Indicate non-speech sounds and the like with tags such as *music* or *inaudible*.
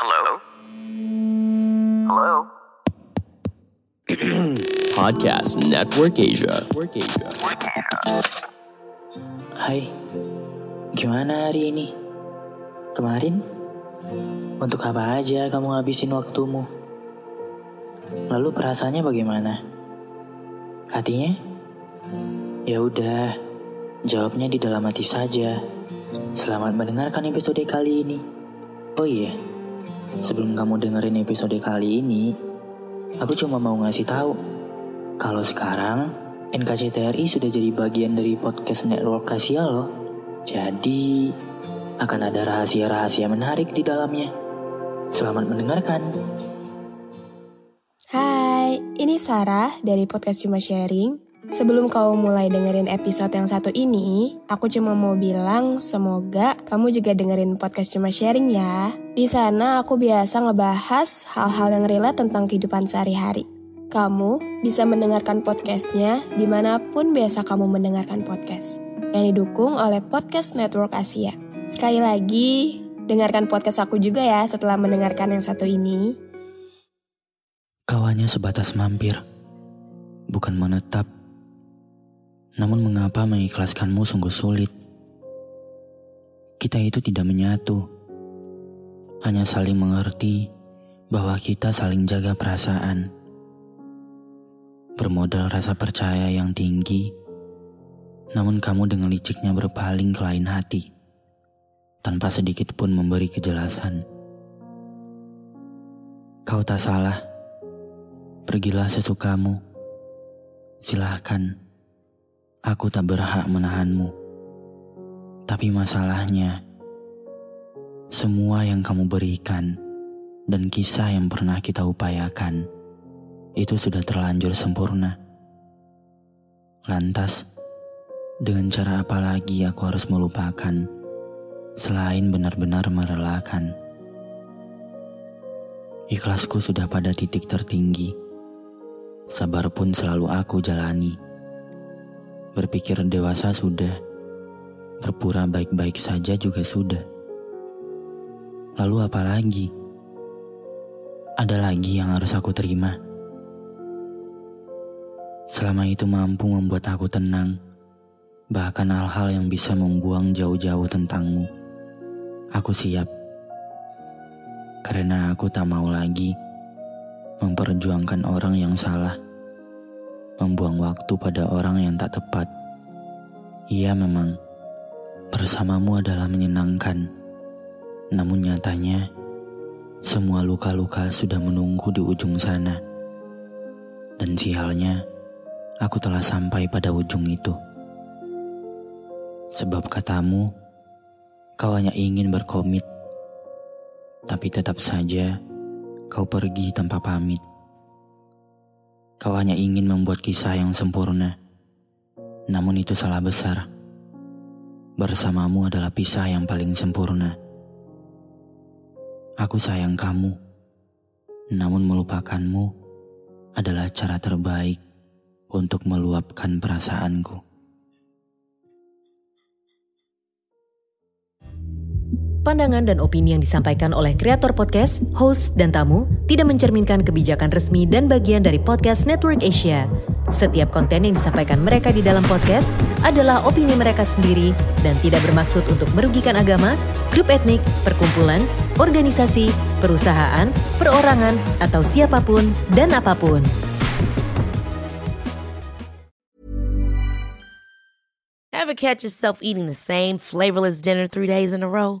Hello? Hello? *clears throat* Podcast Network Asia. Network Asia. Hai, gimana hari ini? Kemarin? Untuk apa aja kamu ngabisin waktumu? Lalu perasaannya bagaimana? Hatinya? Ya udah, jawabnya di dalam hati saja. Selamat mendengarkan episode kali ini. Oh iya, sebelum kamu dengerin episode kali ini, aku cuma mau ngasih tahu kalau sekarang NKCTRI sudah jadi bagian dari podcast network Asia loh. Jadi akan ada rahasia-rahasia menarik di dalamnya. Selamat mendengarkan. Hai, ini Sarah dari podcast Cuma Sharing. Sebelum kau mulai dengerin episode yang satu ini, aku cuma mau bilang semoga kamu juga dengerin podcast Cuma Sharing ya. Di sana aku biasa ngebahas hal-hal yang relate tentang kehidupan sehari-hari. Kamu bisa mendengarkan podcastnya di mana pun biasa kamu mendengarkan podcast. Yang didukung oleh Podcast Network Asia. Sekali lagi, dengarkan podcast aku juga ya setelah mendengarkan yang satu ini. Kawannya sebatas mampir, bukan menetap. Namun mengapa mengikhlaskanmu sungguh sulit? Kita itu tidak menyatu. Hanya saling mengerti bahwa kita saling jaga perasaan. Bermodal rasa percaya yang tinggi, namun kamu dengan liciknya berpaling ke lain hati, tanpa sedikit pun memberi kejelasan. Kau tak salah, pergilah sesukamu. Silahkan, aku tak berhak menahanmu. Tapi masalahnya, semua yang kamu berikan dan kisah yang pernah kita upayakan itu sudah terlanjur sempurna. Lantas, dengan cara apa lagi aku harus melupakan selain benar-benar merelakan? Ikhlasku sudah pada titik tertinggi. Sabar pun selalu aku jalani. Berpikir dewasa sudah, berpura baik-baik saja juga sudah. Lalu apa lagi? Ada lagi yang harus aku terima. Selama itu mampu membuat aku tenang, bahkan hal-hal yang bisa membuang jauh-jauh tentangmu. Aku siap, karena aku tak mau lagi memperjuangkan orang yang salah, membuang waktu pada orang yang tak tepat. Iya memang, bersamamu adalah menyenangkan, namun nyatanya semua luka-luka sudah menunggu di ujung sana. Dan sialnya, aku telah sampai pada ujung itu. Sebab katamu, kau hanya ingin berkomit, tapi tetap saja kau pergi tanpa pamit. Kau hanya ingin membuat kisah yang sempurna, namun itu salah besar. Bersamamu adalah pisah yang paling sempurna. Aku sayang kamu, namun melupakanmu adalah cara terbaik untuk meluapkan perasaanku. Pandangan dan opini yang disampaikan oleh kreator podcast, host, dan tamu tidak mencerminkan kebijakan resmi dan bagian dari podcast Network Asia. Setiap konten yang disampaikan mereka di dalam podcast adalah opini mereka sendiri dan tidak bermaksud untuk merugikan agama, grup etnik, perkumpulan, organisasi, perusahaan, perorangan, atau siapa pun dan apa pun. Ever catch yourself eating the same flavorless dinner three days in a row?